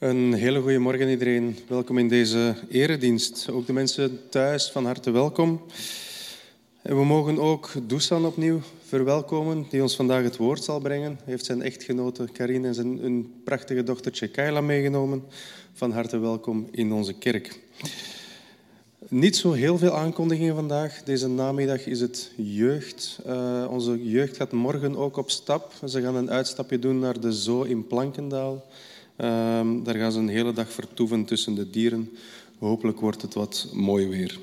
Een hele goede morgen iedereen. Welkom in deze eredienst. Ook de mensen thuis van harte welkom. En we mogen ook Dusan opnieuw verwelkomen, die ons vandaag het woord zal brengen. Hij heeft zijn echtgenote Karin en zijn een prachtige dochtertje Kayla meegenomen. Van harte welkom in onze kerk. Niet zo heel veel aankondigingen vandaag. Deze namiddag is het jeugd. Uh, onze jeugd gaat morgen ook op stap. Ze gaan een uitstapje doen naar de Zoo in Plankendaal. Um, daar gaan ze een hele dag vertoeven tussen de dieren. Hopelijk wordt het wat mooi weer.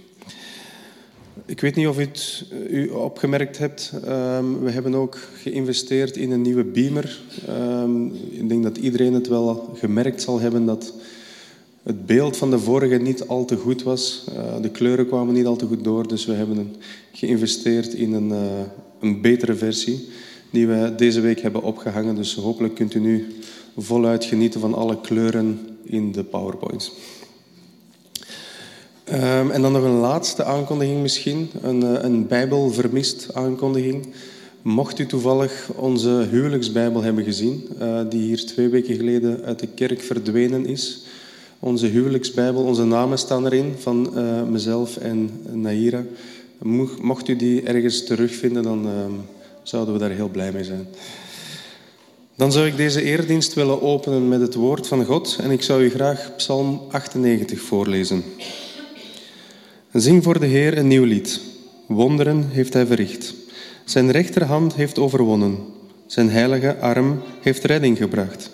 Ik weet niet of u het u opgemerkt hebt. Um, we hebben ook geïnvesteerd in een nieuwe beamer. Um, ik denk dat iedereen het wel gemerkt zal hebben dat het beeld van de vorige niet al te goed was. Uh, de kleuren kwamen niet al te goed door. Dus we hebben geïnvesteerd in een, uh, een betere versie die we deze week hebben opgehangen. Dus hopelijk kunt u nu voluit genieten van alle kleuren in de PowerPoint. Um, en dan nog een laatste aankondiging misschien, een, eh, een Bijbelvermist aankondiging. Mocht u toevallig onze huwelijksbijbel hebben gezien, uh, die hier twee weken geleden uit de kerk verdwenen is. Onze huwelijksbijbel, onze namen staan erin van uh, mezelf en Naira. Mocht u die ergens terugvinden, dan uh, zouden we daar heel blij mee zijn. Dan zou ik deze eerdienst willen openen met het woord van God en ik zou u graag Psalm 98 voorlezen. Zing voor de Heer een nieuw lied. Wonderen heeft Hij verricht. Zijn rechterhand heeft overwonnen. Zijn heilige arm heeft redding gebracht.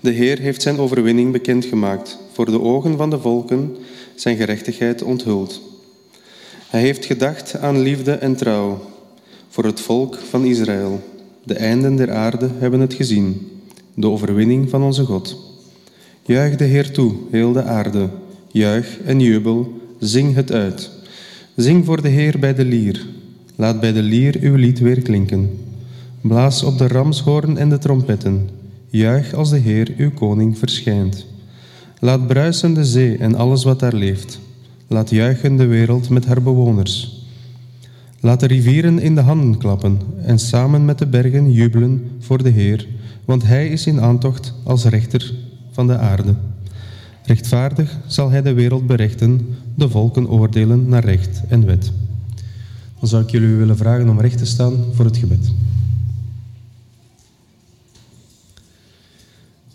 De Heer heeft zijn overwinning bekendgemaakt, voor de ogen van de volken zijn gerechtigheid onthuld. Hij heeft gedacht aan liefde en trouw voor het volk van Israël. De einden der aarde hebben het gezien, de overwinning van onze God. Juich de Heer toe, heel de aarde. Juich en jubel, zing het uit. Zing voor de Heer bij de lier. Laat bij de lier uw lied weer klinken. Blaas op de ramshoorn en de trompetten. Juich als de Heer uw koning verschijnt. Laat bruisen de zee en alles wat daar leeft. Laat juichen de wereld met haar bewoners. Laat de rivieren in de handen klappen en samen met de bergen jubelen voor de Heer, want Hij is in aantocht als rechter van de aarde. Rechtvaardig zal Hij de wereld berechten, de volken oordelen naar recht en wet. Dan zou ik jullie willen vragen om recht te staan voor het gebed.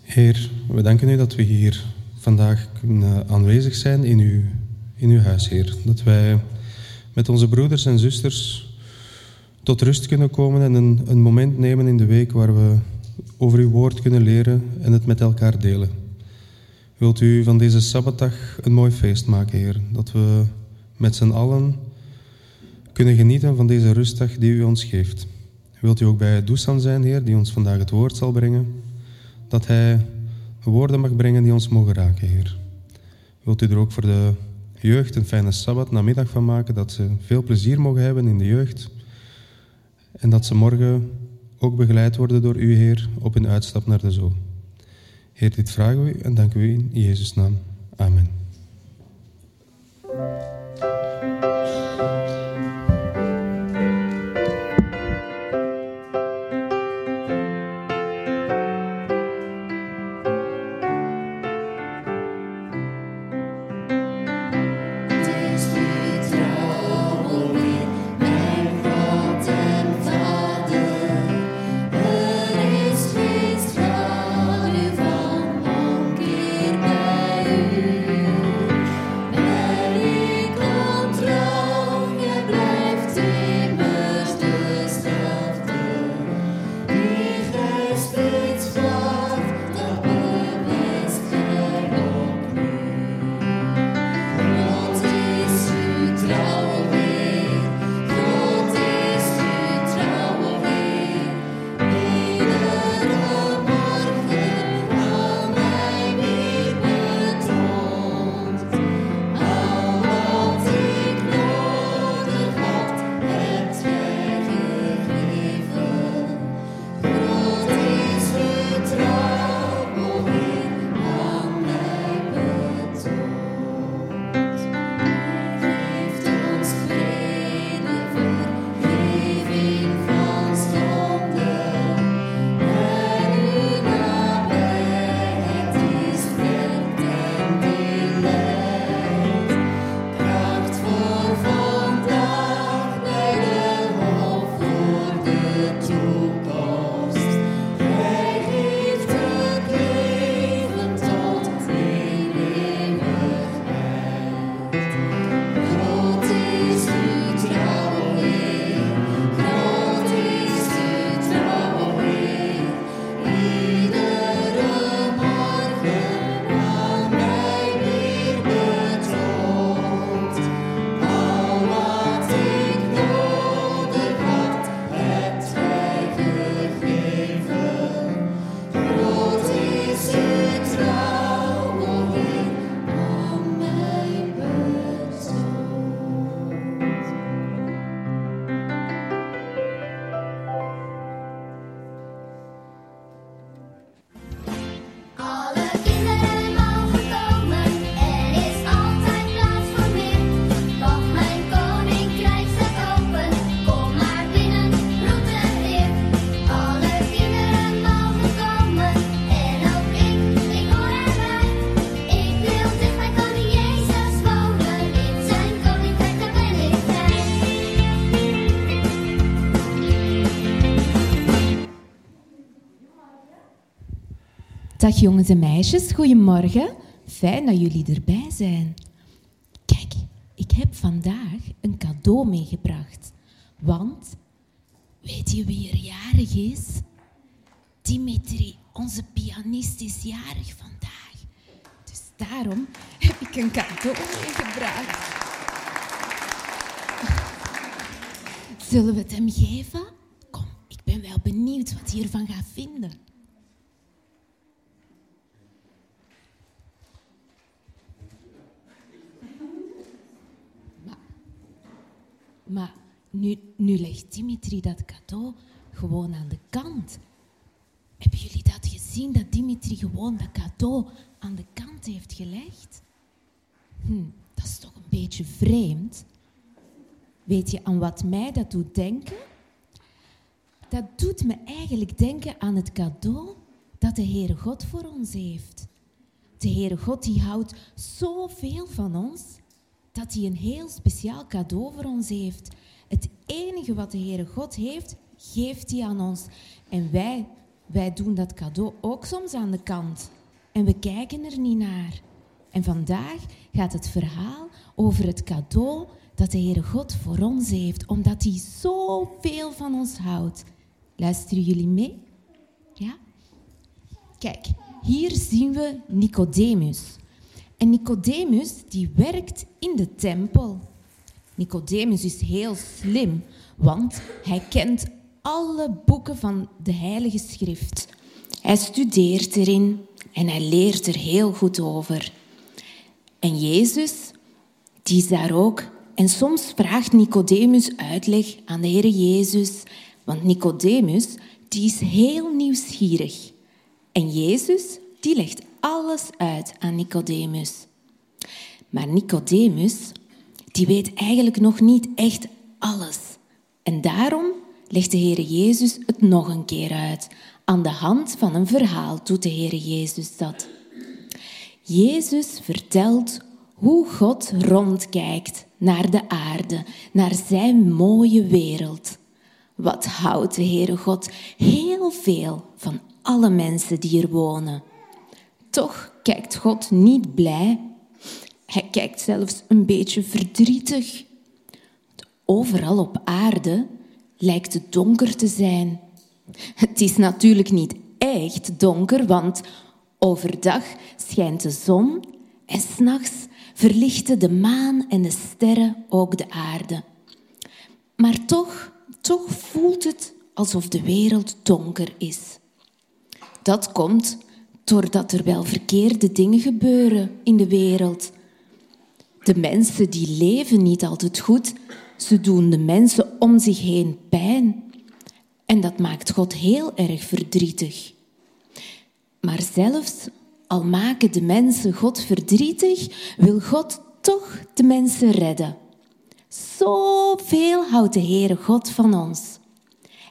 Heer, we danken u dat we hier vandaag kunnen aanwezig zijn in uw, in uw huis, Heer. Dat wij met onze broeders en zusters tot rust kunnen komen en een, een moment nemen in de week waar we over uw woord kunnen leren en het met elkaar delen. Wilt u van deze Sabbatdag een mooi feest maken, Heer, dat we met z'n allen kunnen genieten van deze rustdag die u ons geeft. Wilt u ook bij Dusan zijn, Heer, die ons vandaag het woord zal brengen, dat hij woorden mag brengen die ons mogen raken, Heer. Wilt u er ook voor de jeugd een fijne Sabbat namiddag van maken, dat ze veel plezier mogen hebben in de jeugd en dat ze morgen ook begeleid worden door u, Heer, op hun uitstap naar de zon. Heer, dit vragen we u en danken we u in Jezus' naam. Amen. Dag jongens en meisjes, goedemorgen. Fijn dat jullie erbij zijn. Kijk, ik heb vandaag een cadeau meegebracht. Want, weet je wie er jarig is? Dimitri, onze pianist, is jarig vandaag. Dus daarom heb ik een cadeau meegebracht. Zullen we het hem geven? Kom, ik ben wel benieuwd wat hij ervan gaat vinden. Maar nu, nu legt Dimitri dat cadeau gewoon aan de kant. Hebben jullie dat gezien, dat Dimitri gewoon dat cadeau aan de kant heeft gelegd? Hm, dat is toch een beetje vreemd. Weet je aan wat mij dat doet denken? Dat doet me eigenlijk denken aan het cadeau dat de Heere God voor ons heeft. De Heere God die houdt zoveel van ons dat hij een heel speciaal cadeau voor ons heeft. Het enige wat de Heere God heeft, geeft hij aan ons. En wij, wij doen dat cadeau ook soms aan de kant. En we kijken er niet naar. En vandaag gaat het verhaal over het cadeau dat de Heere God voor ons heeft, omdat hij zoveel van ons houdt. Luisteren jullie mee? Ja? Kijk, hier zien we Nicodemus. En Nicodemus die werkt in de tempel. Nicodemus is heel slim, want hij kent alle boeken van de Heilige Schrift. Hij studeert erin en hij leert er heel goed over. En Jezus, die is daar ook. En soms vraagt Nicodemus uitleg aan de Heer Jezus, want Nicodemus, die is heel nieuwsgierig. En Jezus, die legt alles uit aan Nicodemus. Maar Nicodemus, die weet eigenlijk nog niet echt alles. En daarom legt de Heer Jezus het nog een keer uit. Aan de hand van een verhaal doet de Heer Jezus dat. Jezus vertelt hoe God rondkijkt naar de aarde, naar zijn mooie wereld. Wat houdt de Heere God heel veel van alle mensen die er wonen. Toch kijkt God niet blij. Hij kijkt zelfs een beetje verdrietig. Overal op aarde lijkt het donker te zijn. Het is natuurlijk niet echt donker, want overdag schijnt de zon en s'nachts verlichten de maan en de sterren ook de aarde. Maar toch, toch voelt het alsof de wereld donker is. Dat komt doordat er wel verkeerde dingen gebeuren in de wereld. De mensen die leven niet altijd goed, ze doen de mensen om zich heen pijn. En dat maakt God heel erg verdrietig. Maar zelfs al maken de mensen God verdrietig, wil God toch de mensen redden. Zoveel houdt de Heere God van ons.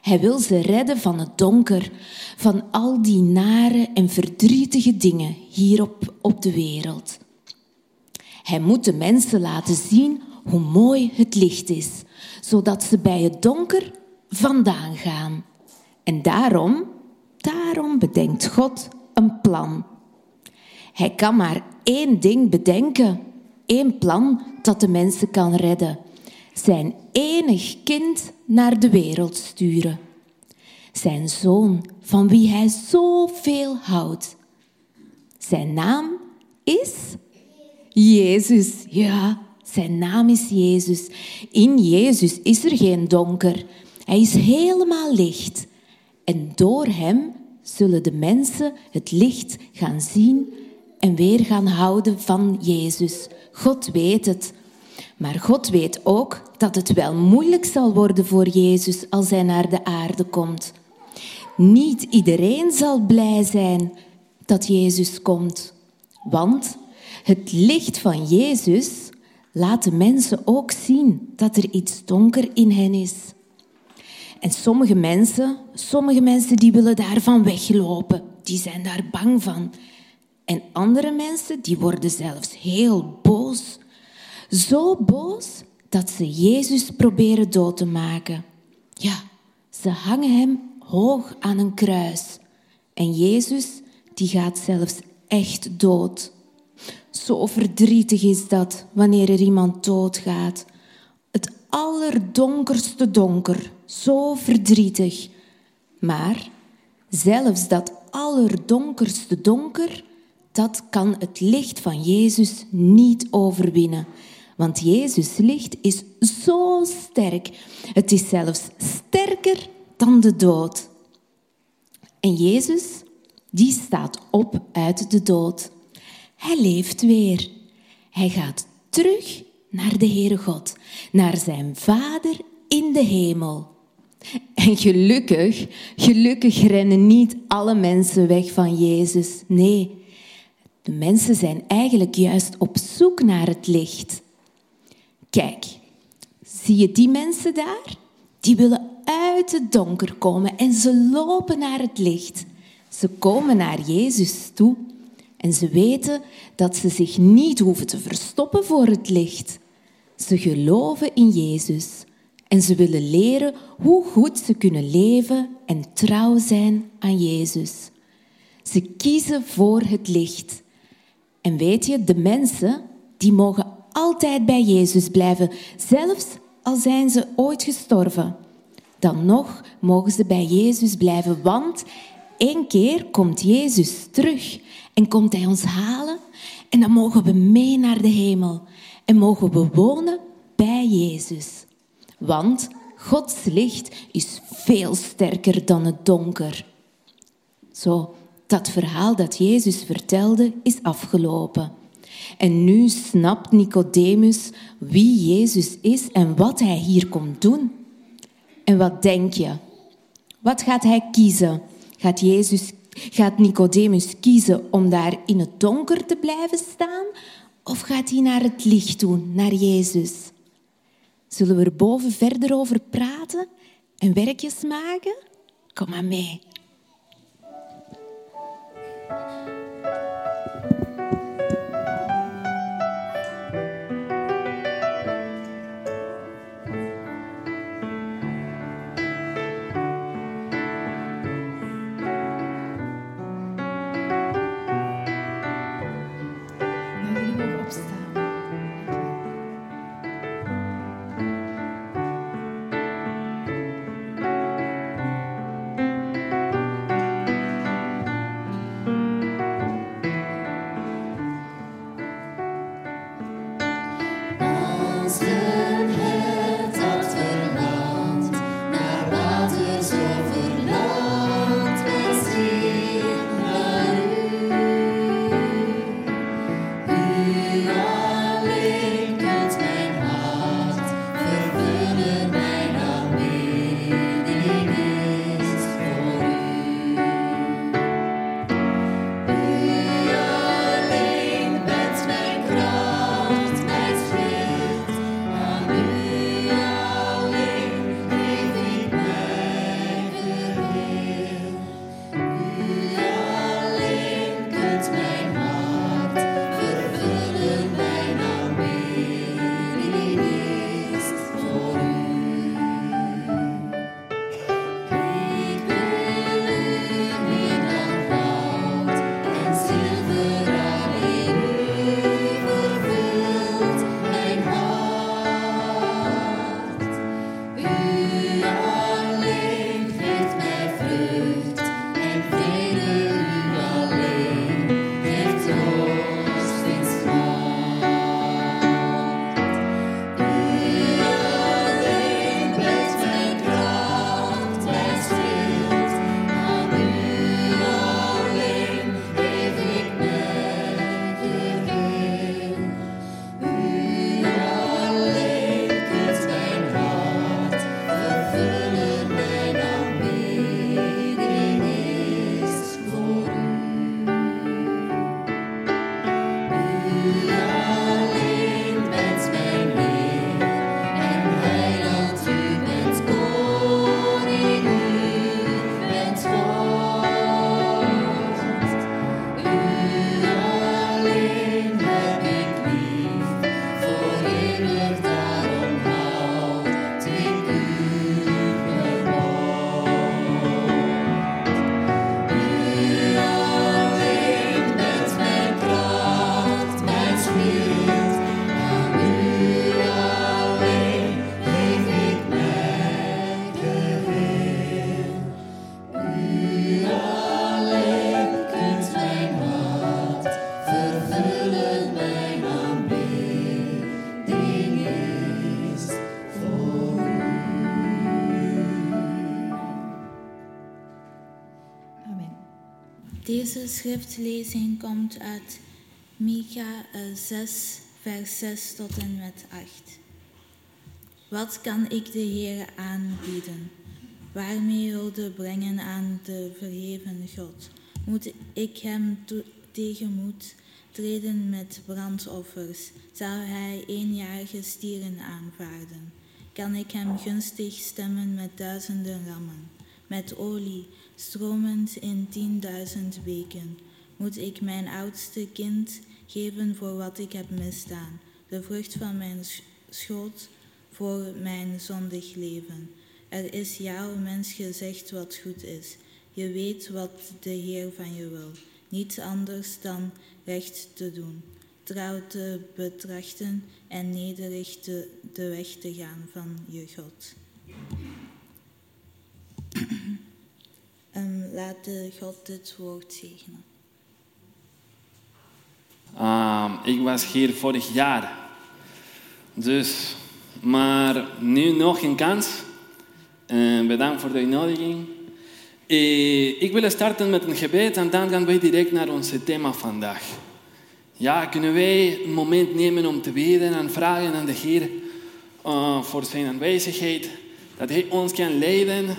Hij wil ze redden van het donker, van al die nare en verdrietige dingen hier op, op de wereld. Hij moet de mensen laten zien hoe mooi het licht is, zodat ze bij het donker vandaan gaan. En daarom, daarom bedenkt God een plan. Hij kan maar één ding bedenken, één plan dat de mensen kan redden. Zijn enig kind naar de wereld sturen. Zijn zoon, van wie hij zoveel houdt. Zijn naam is Jezus. Ja, zijn naam is Jezus. In Jezus is er geen donker. Hij is helemaal licht. En door hem zullen de mensen het licht gaan zien en weer gaan houden van Jezus. God weet het. Maar God weet ook dat het wel moeilijk zal worden voor Jezus als hij naar de aarde komt. Niet iedereen zal blij zijn dat Jezus komt. Want het licht van Jezus laat de mensen ook zien dat er iets donker in hen is. En sommige mensen, sommige mensen die willen daarvan weglopen. Die zijn daar bang van. En andere mensen die worden zelfs heel boos. Zo boos dat ze Jezus proberen dood te maken. Ja, ze hangen hem hoog aan een kruis. En Jezus die gaat zelfs echt dood. Zo verdrietig is dat wanneer er iemand doodgaat. Het allerdonkerste donker, zo verdrietig. Maar zelfs dat allerdonkerste donker, dat kan het licht van Jezus niet overwinnen. Want Jezus' licht is zo sterk. Het is zelfs sterker dan de dood. En Jezus, die staat op uit de dood. Hij leeft weer. Hij gaat terug naar de Heere God, naar zijn Vader in de hemel. En gelukkig, gelukkig rennen niet alle mensen weg van Jezus. Nee, de mensen zijn eigenlijk juist op zoek naar het licht. Kijk, zie je die mensen daar? Die willen uit het donker komen en ze lopen naar het licht. Ze komen naar Jezus toe en ze weten dat ze zich niet hoeven te verstoppen voor het licht. Ze geloven in Jezus en ze willen leren hoe goed ze kunnen leven en trouw zijn aan Jezus. Ze kiezen voor het licht. En weet je, de mensen die mogen altijd bij Jezus blijven, zelfs al zijn ze ooit gestorven. Dan nog mogen ze bij Jezus blijven, want één keer komt Jezus terug en komt Hij ons halen. En dan mogen we mee naar de hemel en mogen we wonen bij Jezus. Want Gods licht is veel sterker dan het donker. Zo, dat verhaal dat Jezus vertelde is afgelopen. En nu snapt Nicodemus wie Jezus is en wat hij hier komt doen. En wat denk je? Wat gaat hij kiezen? Gaat, Jezus, gaat Nicodemus kiezen om daar in het donker te blijven staan? Of gaat hij naar het licht doen, naar Jezus? Zullen we er boven verder over praten en werkjes maken? Kom maar mee. Deze schriftlezing komt uit Micha 6, vers 6 tot en met 8. Wat kan ik de Heer aanbieden? Waarmee hulde brengen aan de verheven God? Moet ik hem tegenmoet treden met brandoffers? Zal hij eenjarige stieren aanvaarden? Kan ik hem gunstig stemmen met duizenden rammen? Met olie stromend in tienduizend weken, moet ik mijn oudste kind geven voor wat ik heb misdaan, de vrucht van mijn schoot voor mijn zondig leven. Er is jouw mens gezegd wat goed is. Je weet wat de Heer van je wil. Niets anders dan recht te doen, trouw te betrachten en nederig de, de weg te gaan van je God. Um, laat God het woord zegenen. Um, ik was hier vorig jaar. Dus, maar nu nog een kans. Uh, bedankt voor de uitnodiging. Uh, ik wil starten met een gebed en dan gaan wij direct naar ons thema vandaag. Ja, kunnen wij een moment nemen om te bidden en vragen aan de Heer uh, voor zijn aanwezigheid. Dat Hij ons kan leiden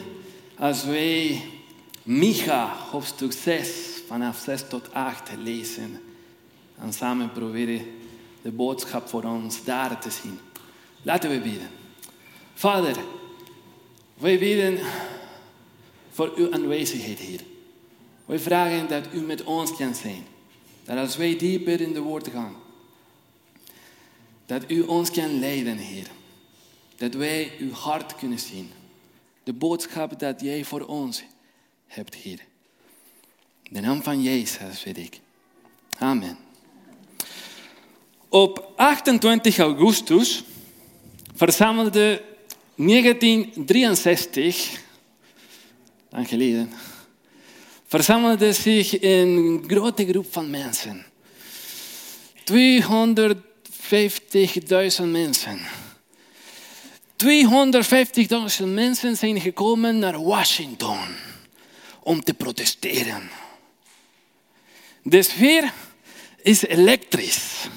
als wij Micha, hoofdstuk 6, vanaf 6 tot 8 lezen. En samen proberen de boodschap voor ons daar te zien. Laten we bidden. Vader, wij bidden voor uw aanwezigheid hier. Wij vragen dat u met ons kan zijn. Dat als wij dieper in de woord gaan, dat u ons kan leiden, Heer. Dat wij uw hart kunnen zien. De boodschap dat jij voor ons hebt, Heer. In de naam van Jezus weet ik. Amen. Op 28 augustus verzamelde 1963, lang geleden, verzamelde zich een grote groep van mensen. 250.000 mensen. 250.000 mensen zijn gekomen naar Washington om te protesteren. De sfeer is elektrisch.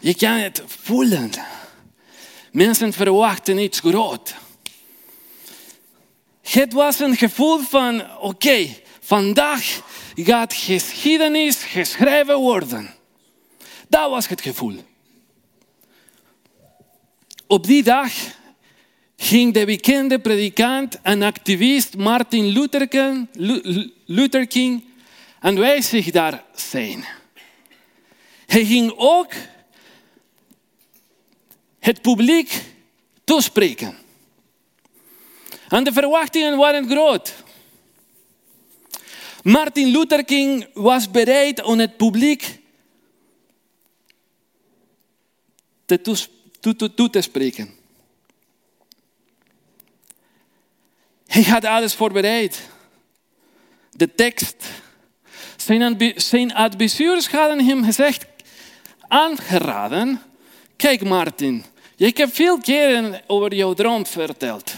Je kan het voelen. Mensen verwachten iets groot. Het was een gevoel van, oké, vandaag gaat geschiedenis geschreven worden. Dat was het gevoel. Op die dag ging de bekende predikant en activist Martin Luther King, Luther King aanwezig daar zijn. Hij ging ook het publiek toespreken. En de verwachtingen waren groot. Martin Luther King was bereid om het publiek te te spreken. Hij had alles voorbereid. De tekst. Zijn, adviseurs hadden hem gezegd, aangeraden. Kijk Martin, ik heb veel keren over jouw droom verteld.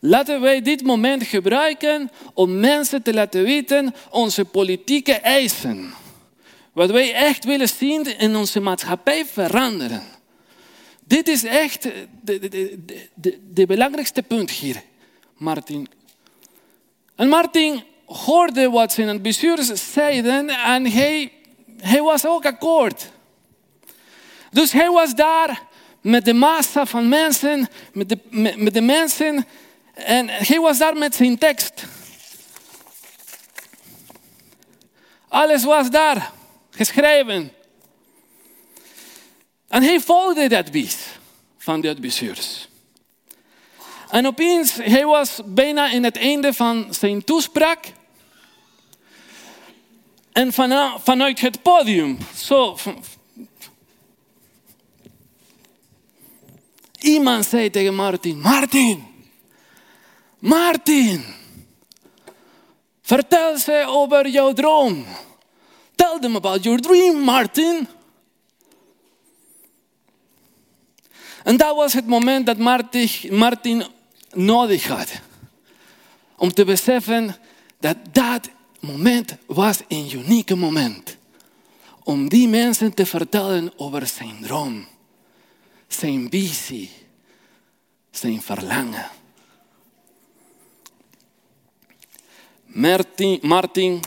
Laten wij dit moment gebruiken om mensen te laten weten onze politieke eisen. Wat wij echt willen zien in onze maatschappij veranderen. Dit is echt de, de, de, de belangrijkste punt hier, Martin. And Martin hoorde wat zijn bestuurders zeiden en hij, hij was ook akkoord. Dus hij was daar met de massa van mensen, met de, met, de mensen en hij was daar met zijn tekst. Alles was daar geschreven. En hij volgde dat advies van de adviseurs. En opeens, hij was bijna in het einde van zijn toespraak. En vanuit het podium, zo. Iemand zei tegen Martin: Martin, Martin, vertel ze over jouw droom. Tell them about your dream, Martin. En dat was het moment dat Martin, Martin nodig had. Om te beseffen dat dat moment was een unieke moment. Om die mensen te vertellen over zijn droom, zijn visie, zijn verlangen. Martin, Martin,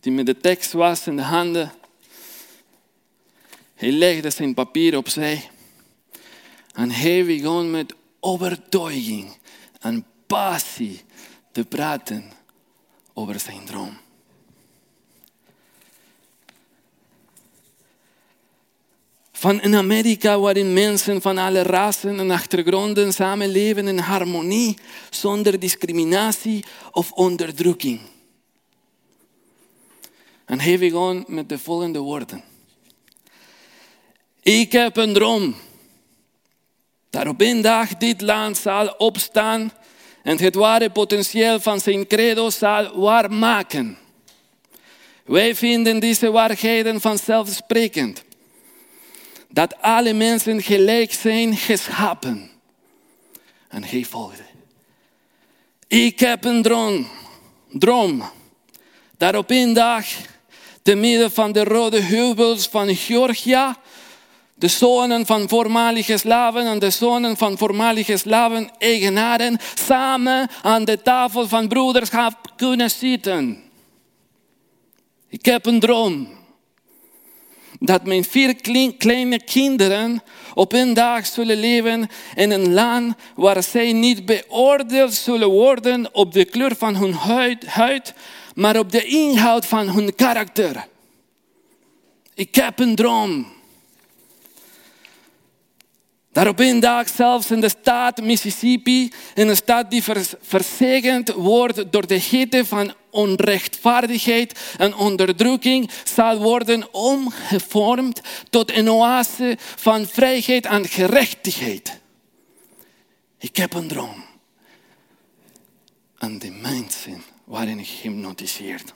die met de tekst was in de handen, hij legde zijn papier opzij en hij begon met overtuiging en passie te praten over zijn droom. Van in Amerika waarin mensen van alle rassen en achtergronden samenleven in harmonie zonder discriminatie of onderdrukking. En hij begon met de volgende woorden. Ik heb een droom dat op dag dit land zal opstaan en het ware potentieel van zijn credo zal waarmaken. Wij vinden deze waarheden vanzelfsprekend. Dat alle mensen gelijk zijn geschapen. En hij volgde. Ik heb een droom. droom dat op dag, te midden van de rode heuvels van Georgia, de zonen van voormalige slaven en de zonen van voormalige slaven-eigenaren samen aan de tafel van broederschap kunnen zitten. Ik heb een droom dat mijn vier kleine kinderen op een dag zullen leven in een land waar zij niet beoordeeld zullen worden op de kleur van hun huid, maar op de inhoud van hun karakter. Ik heb een droom. Daar op een dag zelfs in de staat Mississippi, in een staat die verzegend wordt door de hitte van onrechtvaardigheid en onderdrukking, zal worden omgevormd tot een oase van vrijheid en gerechtigheid. Ik heb een droom. En de mensen waren gehypnotiseerd,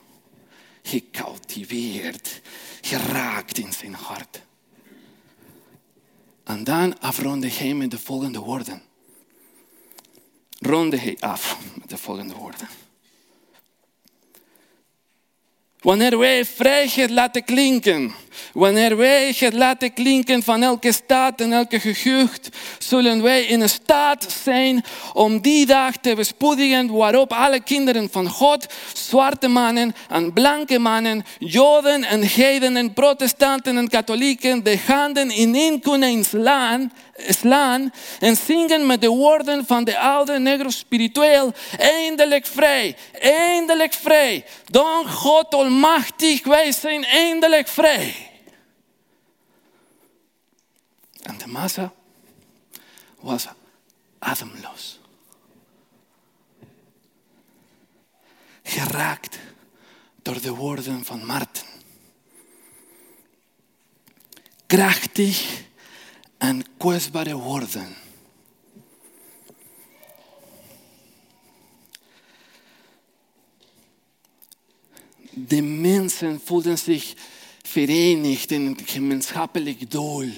gecultiveerd, geraakt in zijn hart. En dan afronde hij met de volgende woorden. Ronde hij af met de volgende woorden. Wanneer wij vrijheid laten klinken, wanneer wij het laten klinken van elke staat en elke gehucht, zullen wij in staat zijn om die dag te bespoedigen waarop alle kinderen van God, zwarte mannen en blanke mannen, joden en heiden protestanten en katholieken de handen ineen kunnen slaan slaan en zingen met de woorden van de oude negro spiritueel. Eindelijk vrij, eindelijk vrij. Dank God almachtig, wij zijn eindelijk vrij. En de massa was ademloos. Geraakt door de woorden van Martin. Krachtig en kwetsbare woorden. De mensen voelden zich verenigd in een gemeenschappelijk doel.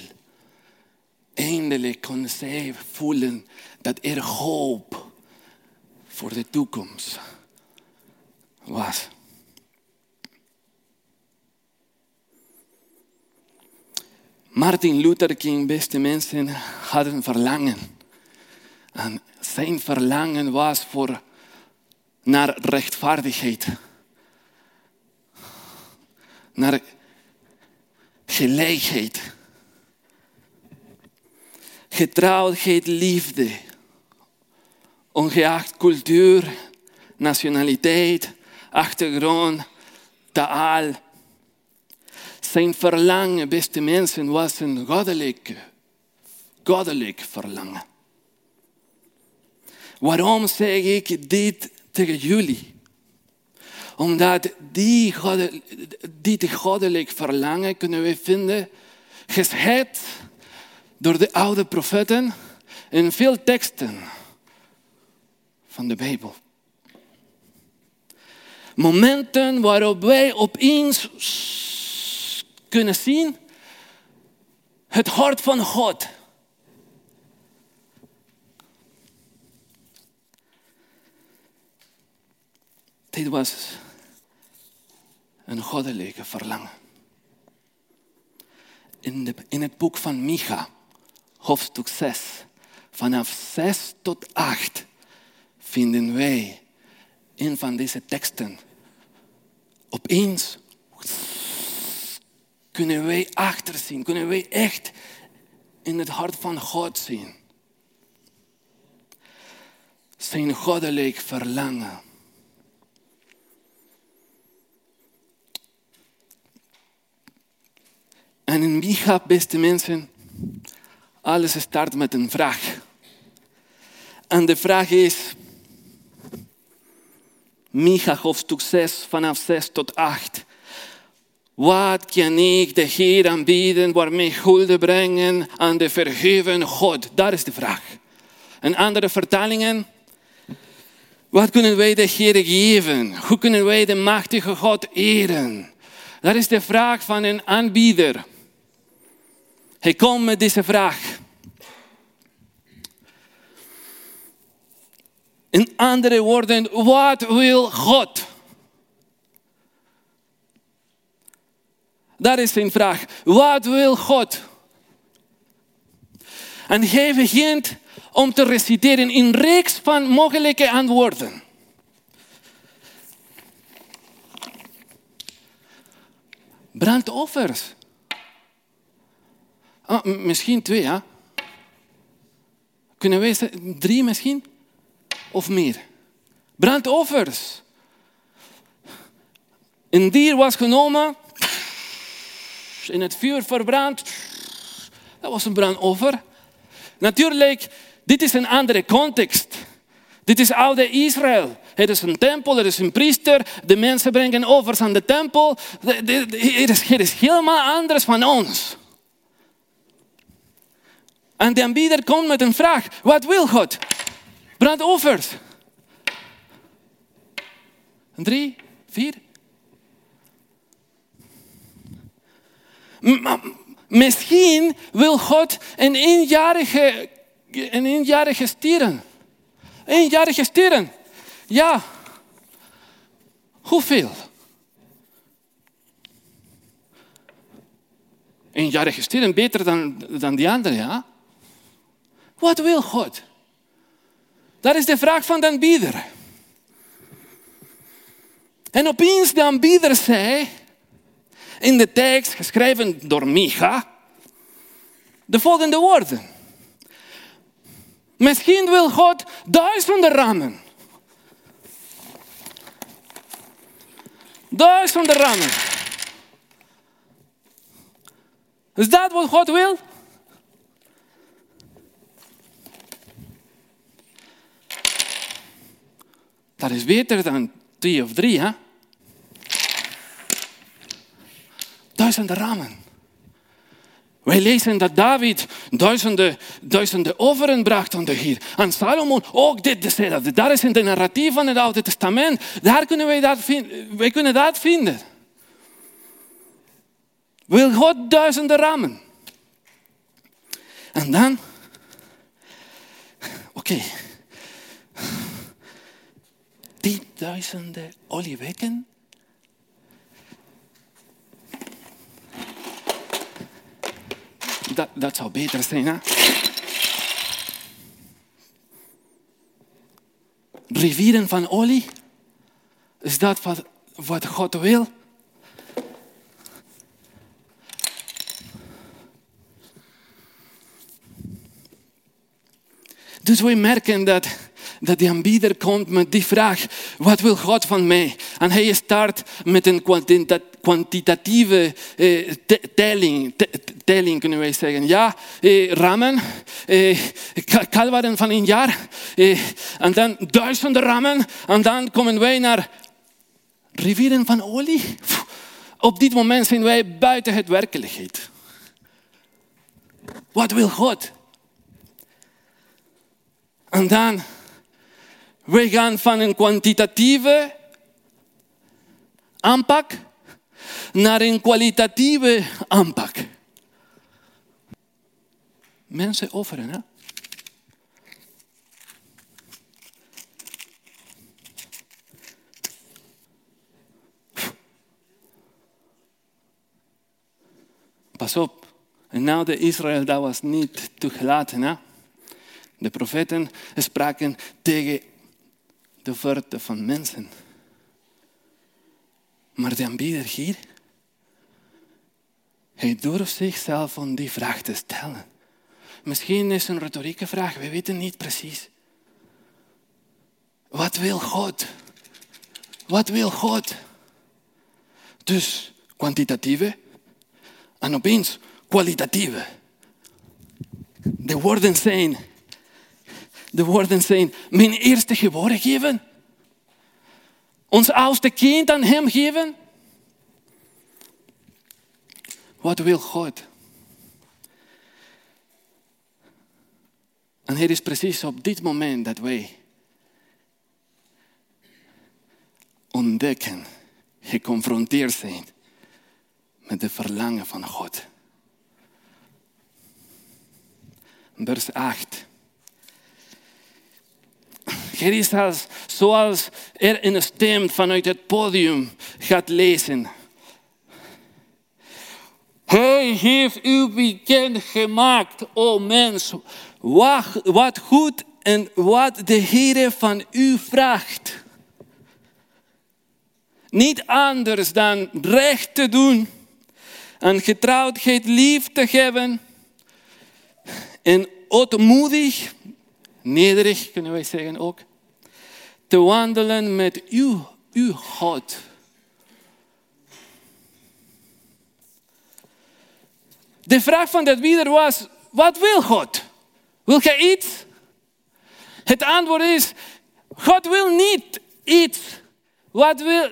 Eindelijk konden zij voelen dat er hoop voor de toekomst was. Martin Luther King, beste mensen, had een verlangen. En zijn verlangen was voor naar rechtvaardigheid. Naar gelijkheid. Getrouwdheid, liefde. Ongeacht cultuur, nationaliteit, achtergrond, taal zijn verlangen, beste mensen, was een goddelijk, goddelijk verlangen. Waarom zeg ik dit tegen jullie? Omdat die, dit goddelijk verlangen kunnen we vinden geschied door de oude profeten in veel teksten van de Bijbel. Momenten waarop wij opeens kunnen zien het hart van God. Dit was een goddelijke verlangen. In, de, in het boek van Micha, hoofdstuk 6, vanaf 6 tot 8, vinden wij een van deze teksten. Opeens kunnen wij achterzien, kunnen wij echt in het hart van God zien. Zijn goddelijk verlangen. En in Micha, beste mensen, alles start met een vraag. En de vraag is, Micha hoofdstuk 6 vanaf 6 tot 8. Wat kan ik de Heer aanbieden waarmee hulde brengen aan de verheven God? Dat is de vraag. En andere vertalingen Wat kunnen wij de Heer geven? Hoe kunnen wij de machtige God eren? Dat is de vraag van een aanbieder. Hij komt met deze vraag. In andere woorden, wat wil God? Dat is zijn vraag. Wat wil God? En hij begint om te reciteren in reeks van mogelijke antwoorden. Brandoffers. Ah, misschien twee, ja. Kunnen wij drie misschien? Of meer? Brandoffers. Een dier was genomen, in het vuur verbrand. Dat was een brandoffer. Natuurlijk, dit is een andere context. Dit is oude Israël. Het is een tempel, er is een priester. De mensen brengen offers aan de tempel. Het is, is helemaal anders van ons. En de aanbieder komt met een vraag. Wat wil God? Brandoffers. Drie, vier. Misschien wil God een eenjarige, een eenjarige stieren. Eenjarige stieren. Ja. Hoeveel? Eenjarige stieren beter dan, dan die andere, ja? Wat wil God? Dat is de vraag van de aanbieder. En opeens de aanbieder zei, in de tekst, geschreven door Micha, de volgende woorden. Misschien wil God duizenden rammen. Duizenden rammen. Is dat wat God wil? Dat is beter dan twee of drie, hè? Duizenden ramen. Wij lezen dat David duizenden, duizenden offeren bracht aan de Heer. En Salomon ook dit. Dat, dat is in de narratief van het Oude Testament. Daar kunnen wij dat. Wij kunnen dat vinden. Wil God duizenden ramen? En dan, oké, okay. tienduizenden oliewekken dat, dat zou beter zijn. Hè? Rivieren van olie, is dat wat, wat God wil? Dus we merken dat, dat de aanbieder komt met die vraag, wat wil God van mij? En hij start met een kwantitatieve eh, telling, telling kunnen wij zeggen. Ja, eh, ramen, eh, kalveren van een jaar, eh, en dan duizenden ramen, en dan komen wij naar rivieren van olie. Op dit moment zijn wij buiten het werkelijkheid. Wat wil God? En dan, wij gaan van een kwantitatieve aanpak naar een kwalitatieve aanpak. Mensen offeren, hè? Pas op, en nou de Israël, dat was niet toegelaten. Hè? De profeten spraken tegen de verte van mensen. Maar de aanbieder hier, hij durft zichzelf om die vraag te stellen. Misschien is het een retorieke vraag, we weten niet precies. Wat wil God? Wat wil God? Dus kwantitatieve en opeens kwalitatieve. De woorden zijn, de woorden zijn, mijn eerste geboren geven. Ons oudste kind aan hem geven. Wat wil God? En het is precies op dit moment dat wij ontdekken, geconfronteerd zijn met de verlangen van God. Vers 8. Is als, zoals er een stem vanuit het podium gaat lezen. Hij heeft u bekend gemaakt, o mens, wat, wat goed en wat de Heer van u vraagt. Niet anders dan recht te doen en getrouwdheid lief te hebben en ootmoedig, nederig kunnen wij zeggen ook, te wandelen met uw, uw God. De vraag van dat bieder was, wat wil God? Wil hij iets? Het antwoord is, God wil niet iets. Wat, wil,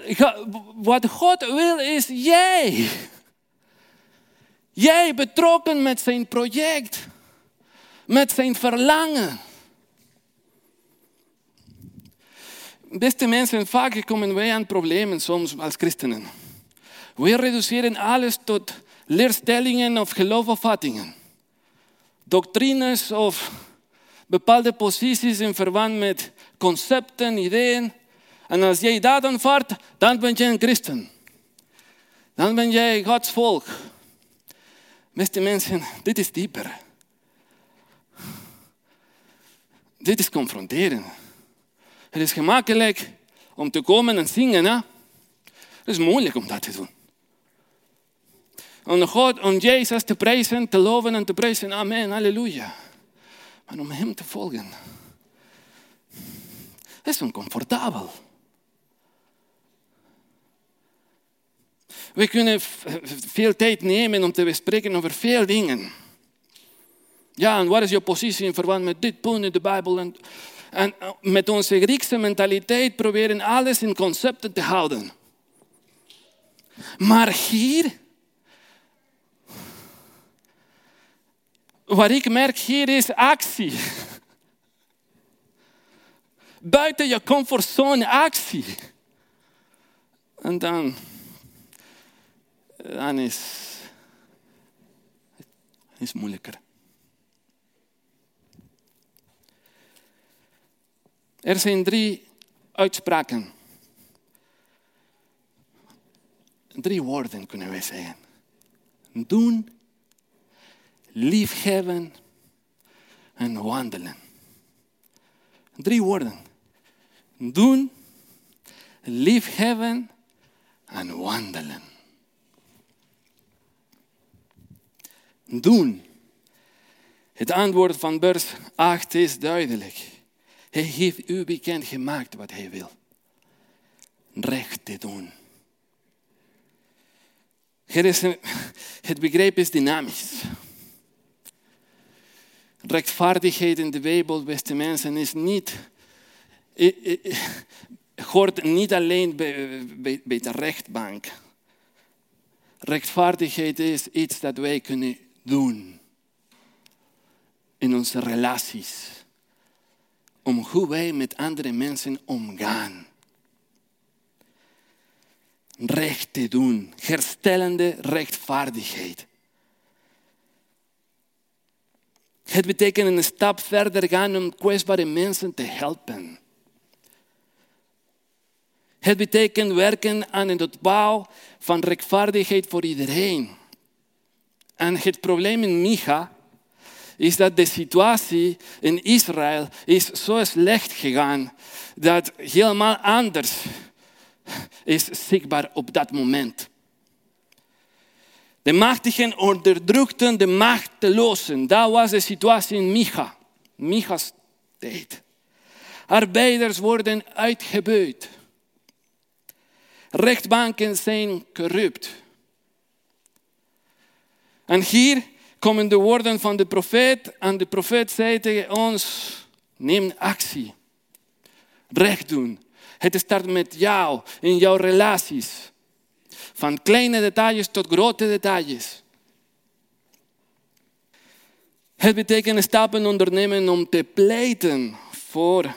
wat God wil is jij. Jij betrokken met zijn project, met zijn verlangen. Beste mensen, vaak komen wij aan problemen soms als christenen. We reduceren alles tot leerstellingen of geloofopvattingen. Doctrines of bepaalde posities in verband met concepten, ideeën. En als jij dat aanvaardt, dan ben je een christen. Dan ben jij Gods volk. Beste mensen, dit is dieper. Dit is confronteren. Het is gemakkelijk om te komen en zingen. Hè? Het is moeilijk om dat te doen. Om God, om Jezus te prijzen, te loven en te prijzen. Amen, halleluja. Maar om Hem te volgen, is oncomfortabel. We kunnen veel tijd nemen om te bespreken over veel dingen. Ja, en wat is je positie in verband met dit punt in de Bijbel? En, en eh, met onze Griekse mentaliteit proberen alles in concepten te houden. Maar hier, wat ik merk hier is actie. Buiten je comfortzone actie. En dan dan is, is moeilijker. Er zijn drie uitspraken. Drie woorden kunnen wij zeggen. Doen, liefhebben en wandelen. Drie woorden. Doen, liefhebben en wandelen. doen. Het antwoord van vers 8 is duidelijk. Hij heeft u bekend gemaakt wat hij wil. Recht te doen. Het begrip is dynamisch. Rechtvaardigheid in de Bijbel, beste mensen, is niet, hoort niet alleen bij, bij de rechtbank. Rechtvaardigheid is iets dat wij kunnen doen in onze relaties. Om hoe wij met andere mensen omgaan. Recht te doen, herstellende rechtvaardigheid. Het betekent een stap verder gaan om kwetsbare mensen te helpen. Het betekent werken aan het opbouw van rechtvaardigheid voor iedereen. En het probleem in Micha is dat de situatie in Israël is zo slecht gegaan dat helemaal anders is zichtbaar op dat moment. De machtigen onderdrukten de machtelozen. Dat was de situatie in Micha. Micha's tijd. Arbeiders worden uitgebuit. Rechtbanken zijn corrupt. En hier komen de woorden van de profeet. En de profeet zei tegen ons, neem actie. Recht doen. Het start met jou in jouw relaties. Van kleine details tot grote details. Het betekent stappen ondernemen om te pleiten voor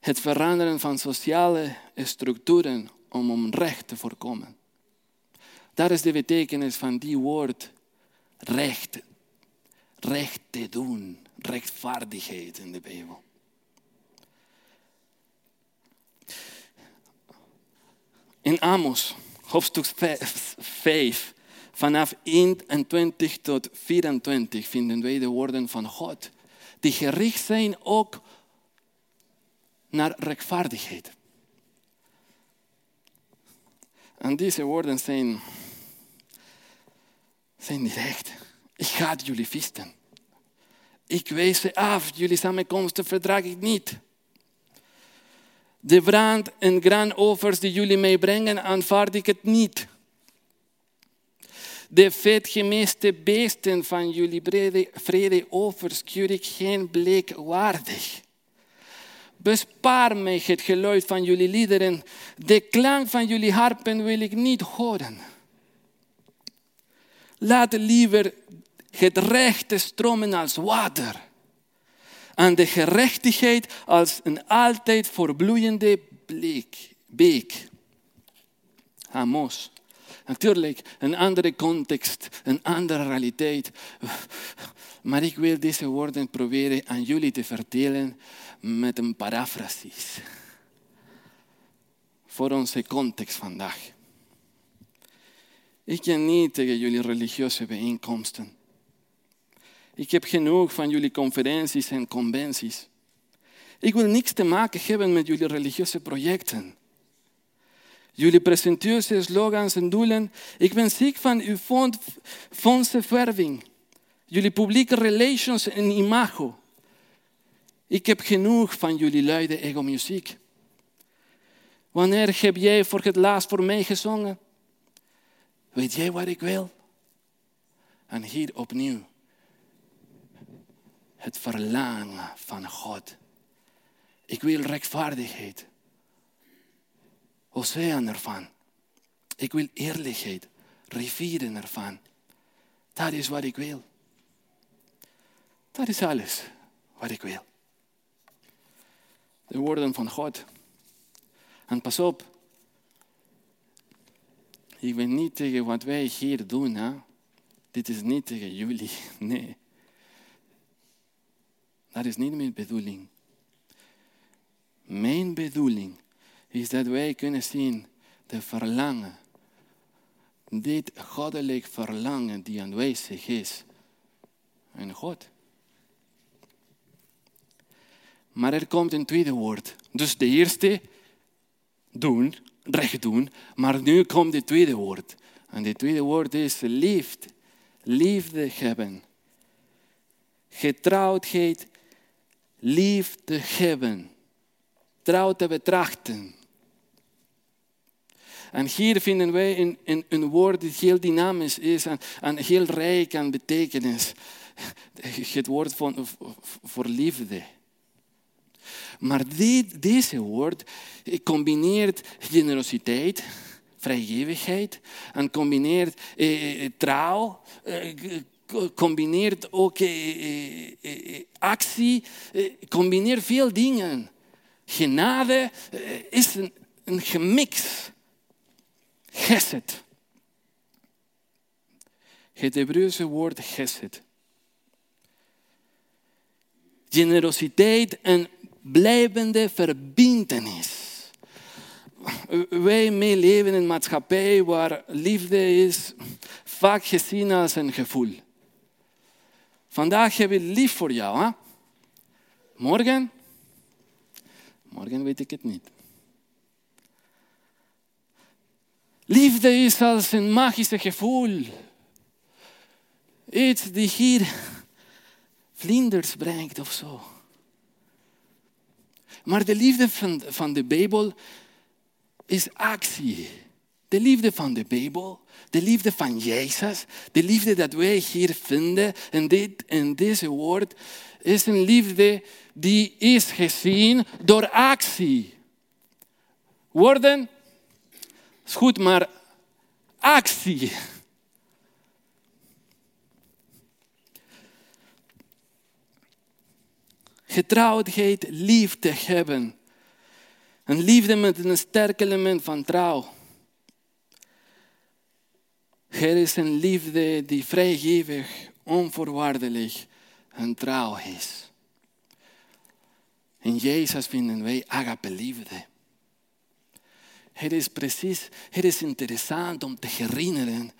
het veranderen van sociale structuren om onrecht te voorkomen. Dat is de betekenis van die woord recht. Recht te doen, rechtvaardigheid in de Bijbel. In Amos, hoofdstuk 5, vanaf 21 tot 24 vinden wij de woorden van God, die gericht zijn ook naar rechtvaardigheid. En deze woorden zijn, zijn direct. Ik ga jullie visten. Ik wees ze af, jullie samenkomsten verdraag ik niet. De brand en graanoffers die jullie meebrengen, aanvaard ik het niet. De vetgemeste beesten van jullie vredeoffers keur ik geen blik waardig. Bespaar mij het geluid van jullie liederen. De klank van jullie harpen wil ik niet horen. Laat liever het rechte stromen als water. En de gerechtigheid als een altijd voorbloeiende beek. Amos. Natuurlijk, een andere context, een andere realiteit. Maar ik wil deze woorden proberen aan jullie te vertellen met een parafrasis. Voor onze context vandaag. Ik ken niet tegen jullie religieuze bijeenkomsten. Ik heb genoeg van jullie conferenties en conventies. Ik wil niks te maken hebben met jullie religieuze projecten. Jullie presenteuze slogans en doelen. Ik ben ziek van uw fondsenverving. Jullie publieke relations en imago. Ik heb genoeg van jullie luide ego-muziek. Wanneer heb jij voor het laatst voor mij gezongen? Weet jij wat ik wil? En hier opnieuw. Het verlangen van God. Ik wil rechtvaardigheid. Oceaan ervan. Ik wil eerlijkheid. Rivieren ervan. Dat is wat ik wil. Dat is alles wat ik wil. De woorden van God. En pas op. Ik ben niet tegen wat wij hier doen. Hè? Dit is niet tegen jullie. Nee. Dat is niet mijn bedoeling. Mijn bedoeling is dat wij kunnen zien de verlangen. Dit goddelijk verlangen die aanwezig is in God. Maar er komt een tweede woord. Dus de eerste, doen, recht doen. Maar nu komt het tweede woord. En het tweede woord is liefde. Liefde hebben. Getrouwdheid, liefde hebben. Trouw te betrachten. En hier vinden wij een, een, een woord dat heel dynamisch is en, en heel rijk aan betekenis. Het woord van, voor liefde. Maar dit, deze woord combineert generositeit, vrijgevigheid en combineert eh, eh trouw, eh, combineert ook actie, combineert veel dingen. Genade is een, een gemix. Geset. Het Hebreeuwse woord geset. Generositeit en blijvende verbindenis. Wij leven in een maatschappij waar liefde is vaak gezien als een gevoel. Vandaag heb ik lief voor jou. Hè? Morgen? Morgen weet ik het niet. Liefde is als een magische gevoel. Iets die hier vlinders brengt of zo. Maar de liefde van, van de Bijbel is actie. De liefde van de Bijbel, de liefde van Jezus, de liefde dat wij hier vinden in, dit, in deze woord, is een liefde die is gezien door actie. Woorden is goed, maar actie. Getrouwdheid, liefde hebben. Een liefde met een sterk element van trouw. Er is een liefde die vrijgevig, onvoorwaardelijk en trouw is. In Jezus vinden wij agape liefde. Het is precies, het is interessant om te herinneren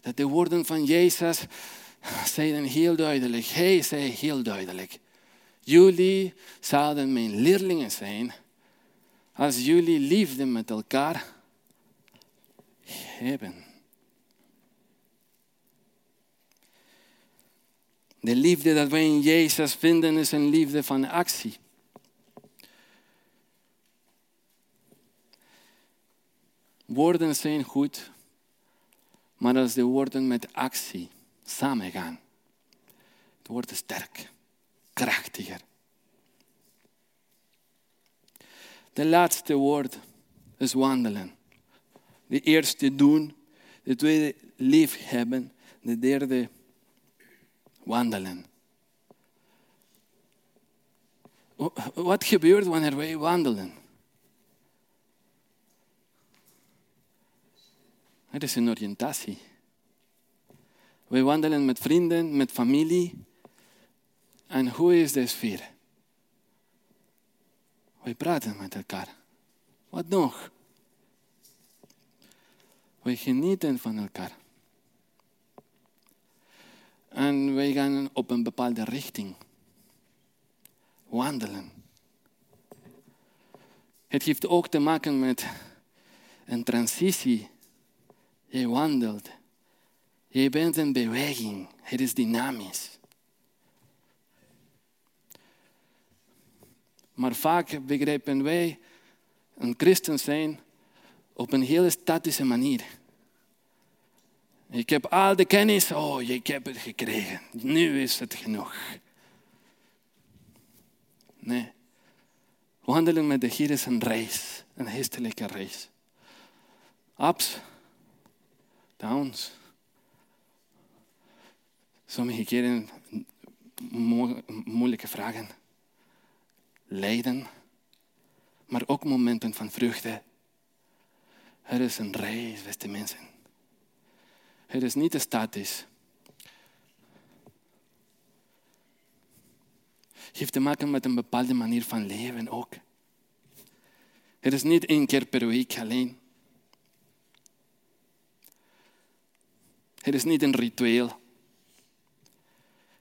dat de woorden van Jezus zeiden heel duidelijk. Hij zei heel duidelijk. Jullie zouden mijn leerlingen zijn als jullie liefde met elkaar hebben. De liefde dat wij in Jezus vinden is een liefde van actie. Woorden zijn goed, maar als de woorden met actie samengaan, het wordt sterk, krachtiger. De laatste woord is wandelen. De eerste doen, de tweede lief hebben, de derde wandelen. Wat gebeurt wanneer wij wandelen? Het is een oriëntatie. Wij wandelen met vrienden, met familie. En hoe is de sfeer? Wij praten met elkaar. Wat nog? Wij genieten van elkaar. En wij gaan op een bepaalde richting wandelen. Het heeft ook te maken met een transitie. Je wandelt. Je bent in beweging. Het is dynamisch. Maar vaak begrijpen wij een christen zijn op een hele statische manier. Ik heb al de kennis, oh, ik heb het gekregen. Nu is het genoeg. Nee. Wandelen met de Heer is een reis, een geestelijke reis. Ups, downs. Sommige keren moeilijke vragen, lijden, maar ook momenten van vreugde. Er is een reis, beste mensen. Het is niet statisch. Het heeft te maken met een bepaalde manier van leven ook. Het is niet één keer per week alleen. Het is niet een ritueel.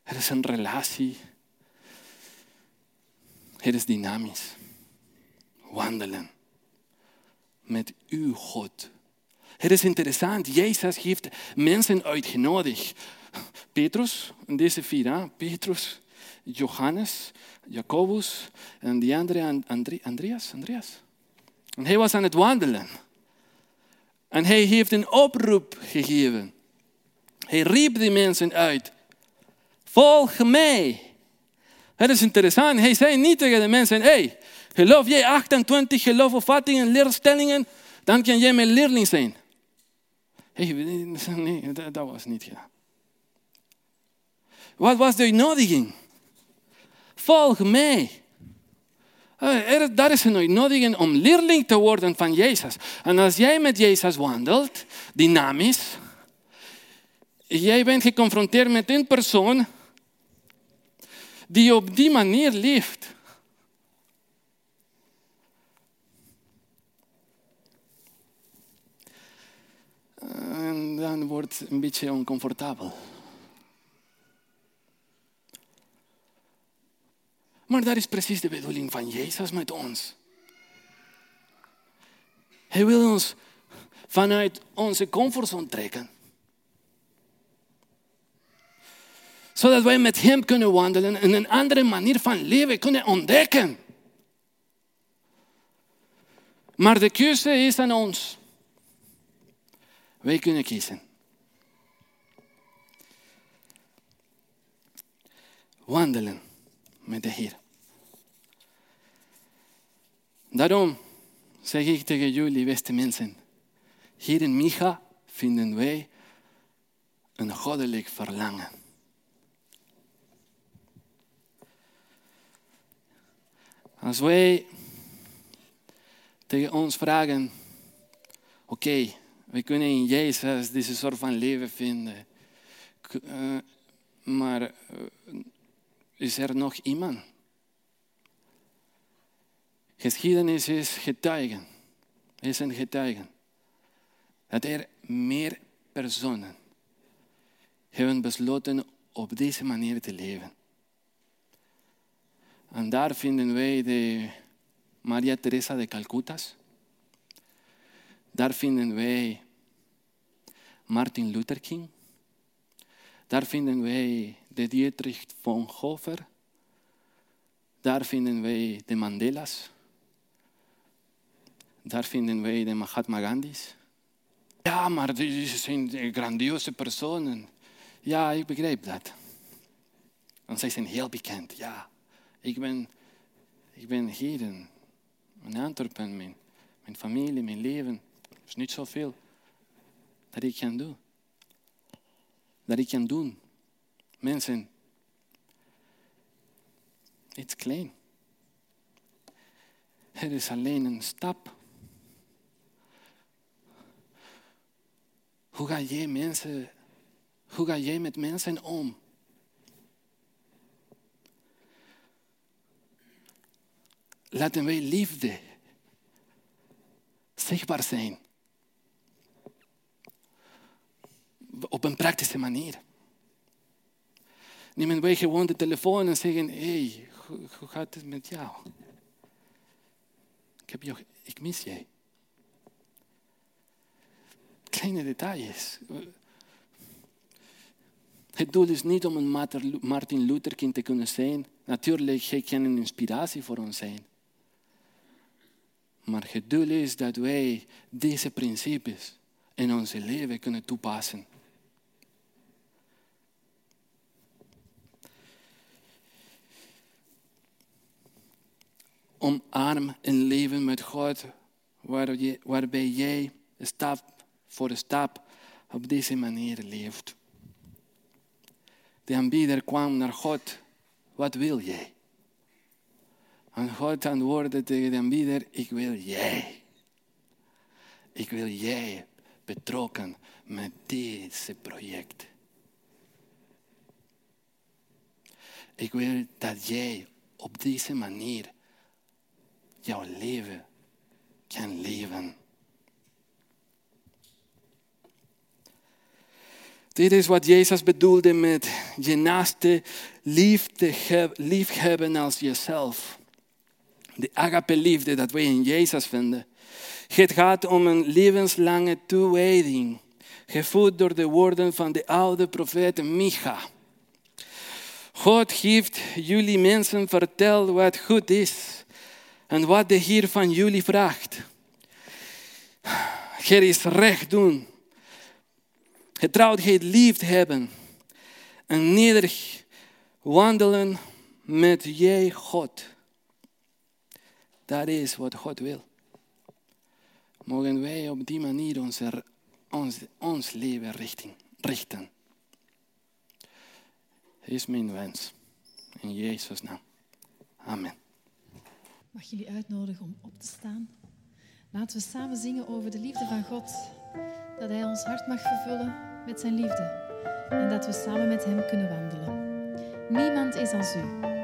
Het is een relatie. Het is dynamisch. Wandelen met uw God. Het is interessant, Jezus heeft mensen uitgenodigd. Petrus, deze vier, Petrus, Johannes, Jacobus en die andere Andreas. Andreas. En hij was aan het wandelen. En hij heeft een oproep gegeven. Hij riep die mensen uit. Volg mij. Het is interessant. Hij zei niet tegen de mensen, hey, geloof jij 28 geloofopvattingen, leerstellingen, dan kan jij mijn leerling zijn. Hey, nee, dat was niet gedaan. Wat was de uitnodiging? Volg mij. Eh, dat is een uitnodiging om leerling te worden van Jezus. En als jij met Jezus wandelt, dynamisch, jij bent geconfronteerd met een persoon die op die manier leeft. En dan wordt het een beetje oncomfortabel. Maar dat is precies de bedoeling van Jezus met ons. Hij wil ons vanuit onze comfortzone trekken. Zodat wij met Hem kunnen wandelen en een andere manier van leven kunnen ontdekken. Maar de keuze is aan ons. Wij kunnen kiezen. Wandelen met de Heer. Daarom zeg ik tegen jullie, beste mensen, hier in Micha vinden wij een goddelijk verlangen. Als wij tegen ons vragen, oké, we kunnen in Jezus deze soort van leven vinden. Eh, maar eh, is er nog iemand? Geschiedenis is getuigen. Is een getuigen. Dat er meer personen hebben besloten op deze manier te leven. En daar vinden wij de Maria Teresa de Calcutas. Daar vinden wij Martin Luther King. Daar vinden wij de Dietrich Bonhoeffer. Daar vinden wij de Mandela's. Daar vinden wij de Mahatma Gandhi's. Ja, maar die zijn grandioze personen. Ja, ik begrijp dat. Want zij zijn heel bekend. Ja, ik ben, ik ben hier in Antwerpen, mijn, mijn familie, mijn leven. Er is niet zoveel dat ik kan doen. Dat ik kan doen. Mensen, het is klein. Het is alleen een stap. Hoe ga jij, mensen, hoe ga jij met mensen om? Laten wij liefde zichtbaar zijn. Op een praktische manier. Nemen wij gewoon de telefoon en zeggen, hey, hoe, gaat het met jou? Ik, heb jou, ik mis jij. Kleine details. Het doel is niet om een Martin Luther King te kunnen zijn. Natuurlijk, hij kan een inspiratie voor ons zijn. Maar het doel is dat wij deze principes in onze leven kunnen toepassen. Omarm een leven met God waarbij jij stap voor stap op deze manier leeft. De aanbieder kwam naar God. Wat wil jij? En God antwoordde tegen de aanbieder, ik wil jij. Ik wil jij betrokken met deze project. Ik wil dat jij op deze manier jouw leven kan leven. Dit is wat Jezus bedoelde met je naaste lief hebben als jezelf. De agape-liefde dat wij in Jezus vinden. Het gaat om een levenslange toewijding, gevoed door de woorden van de oude profeet Micha. God heeft jullie mensen verteld wat goed is en wat de Heer van jullie vraagt. Er is recht doen, getrouwdheid lief hebben en nederig wandelen met jij God. Dat is wat God wil. Mogen wij op die manier onze, ons, ons leven richting, richten. is mijn wens. In Jezus' naam. Amen. Mag jullie uitnodigen om op te staan? Laten we samen zingen over de liefde van God. Dat Hij ons hart mag vervullen met zijn liefde. En dat we samen met Hem kunnen wandelen. Niemand is als u.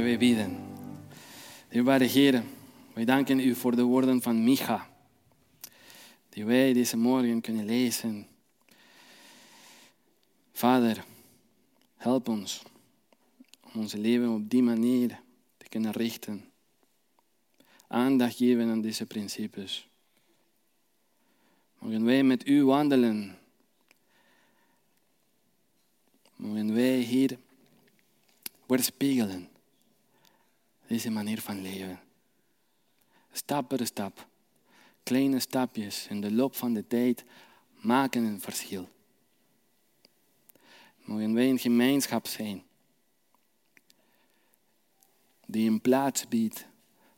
We bidden. Dierbare Heer, wij danken u voor de woorden van Micha, die wij deze morgen kunnen lezen. Vader, help ons om ons leven op die manier te kunnen richten. Aandacht geven aan deze principes. Mogen wij met u wandelen. Mogen wij hier weerspiegelen deze manier van leven. Stap per stap, kleine stapjes in de loop van de tijd maken een verschil. Mogen wij een gemeenschap zijn die een plaats biedt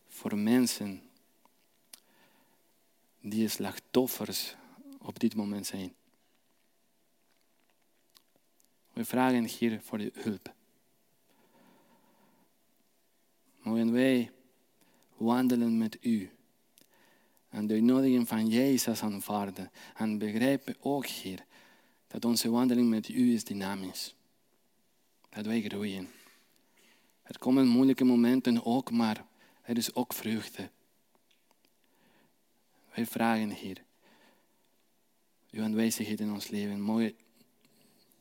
voor mensen die slachtoffers op dit moment zijn. We vragen hier voor de hulp. Mogen wij wandelen met u en de uitnodiging van Jezus aanvaarden en begrijpen ook hier dat onze wandeling met u is dynamisch. Dat wij groeien. Er komen moeilijke momenten ook, maar er is ook vreugde. Wij vragen hier uw aanwezigheid in ons leven. Mooi.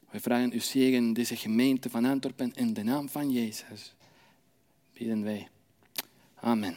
Wij vragen uw zegen in deze gemeente van Antwerpen in de naam van Jezus. i din vei. Amen.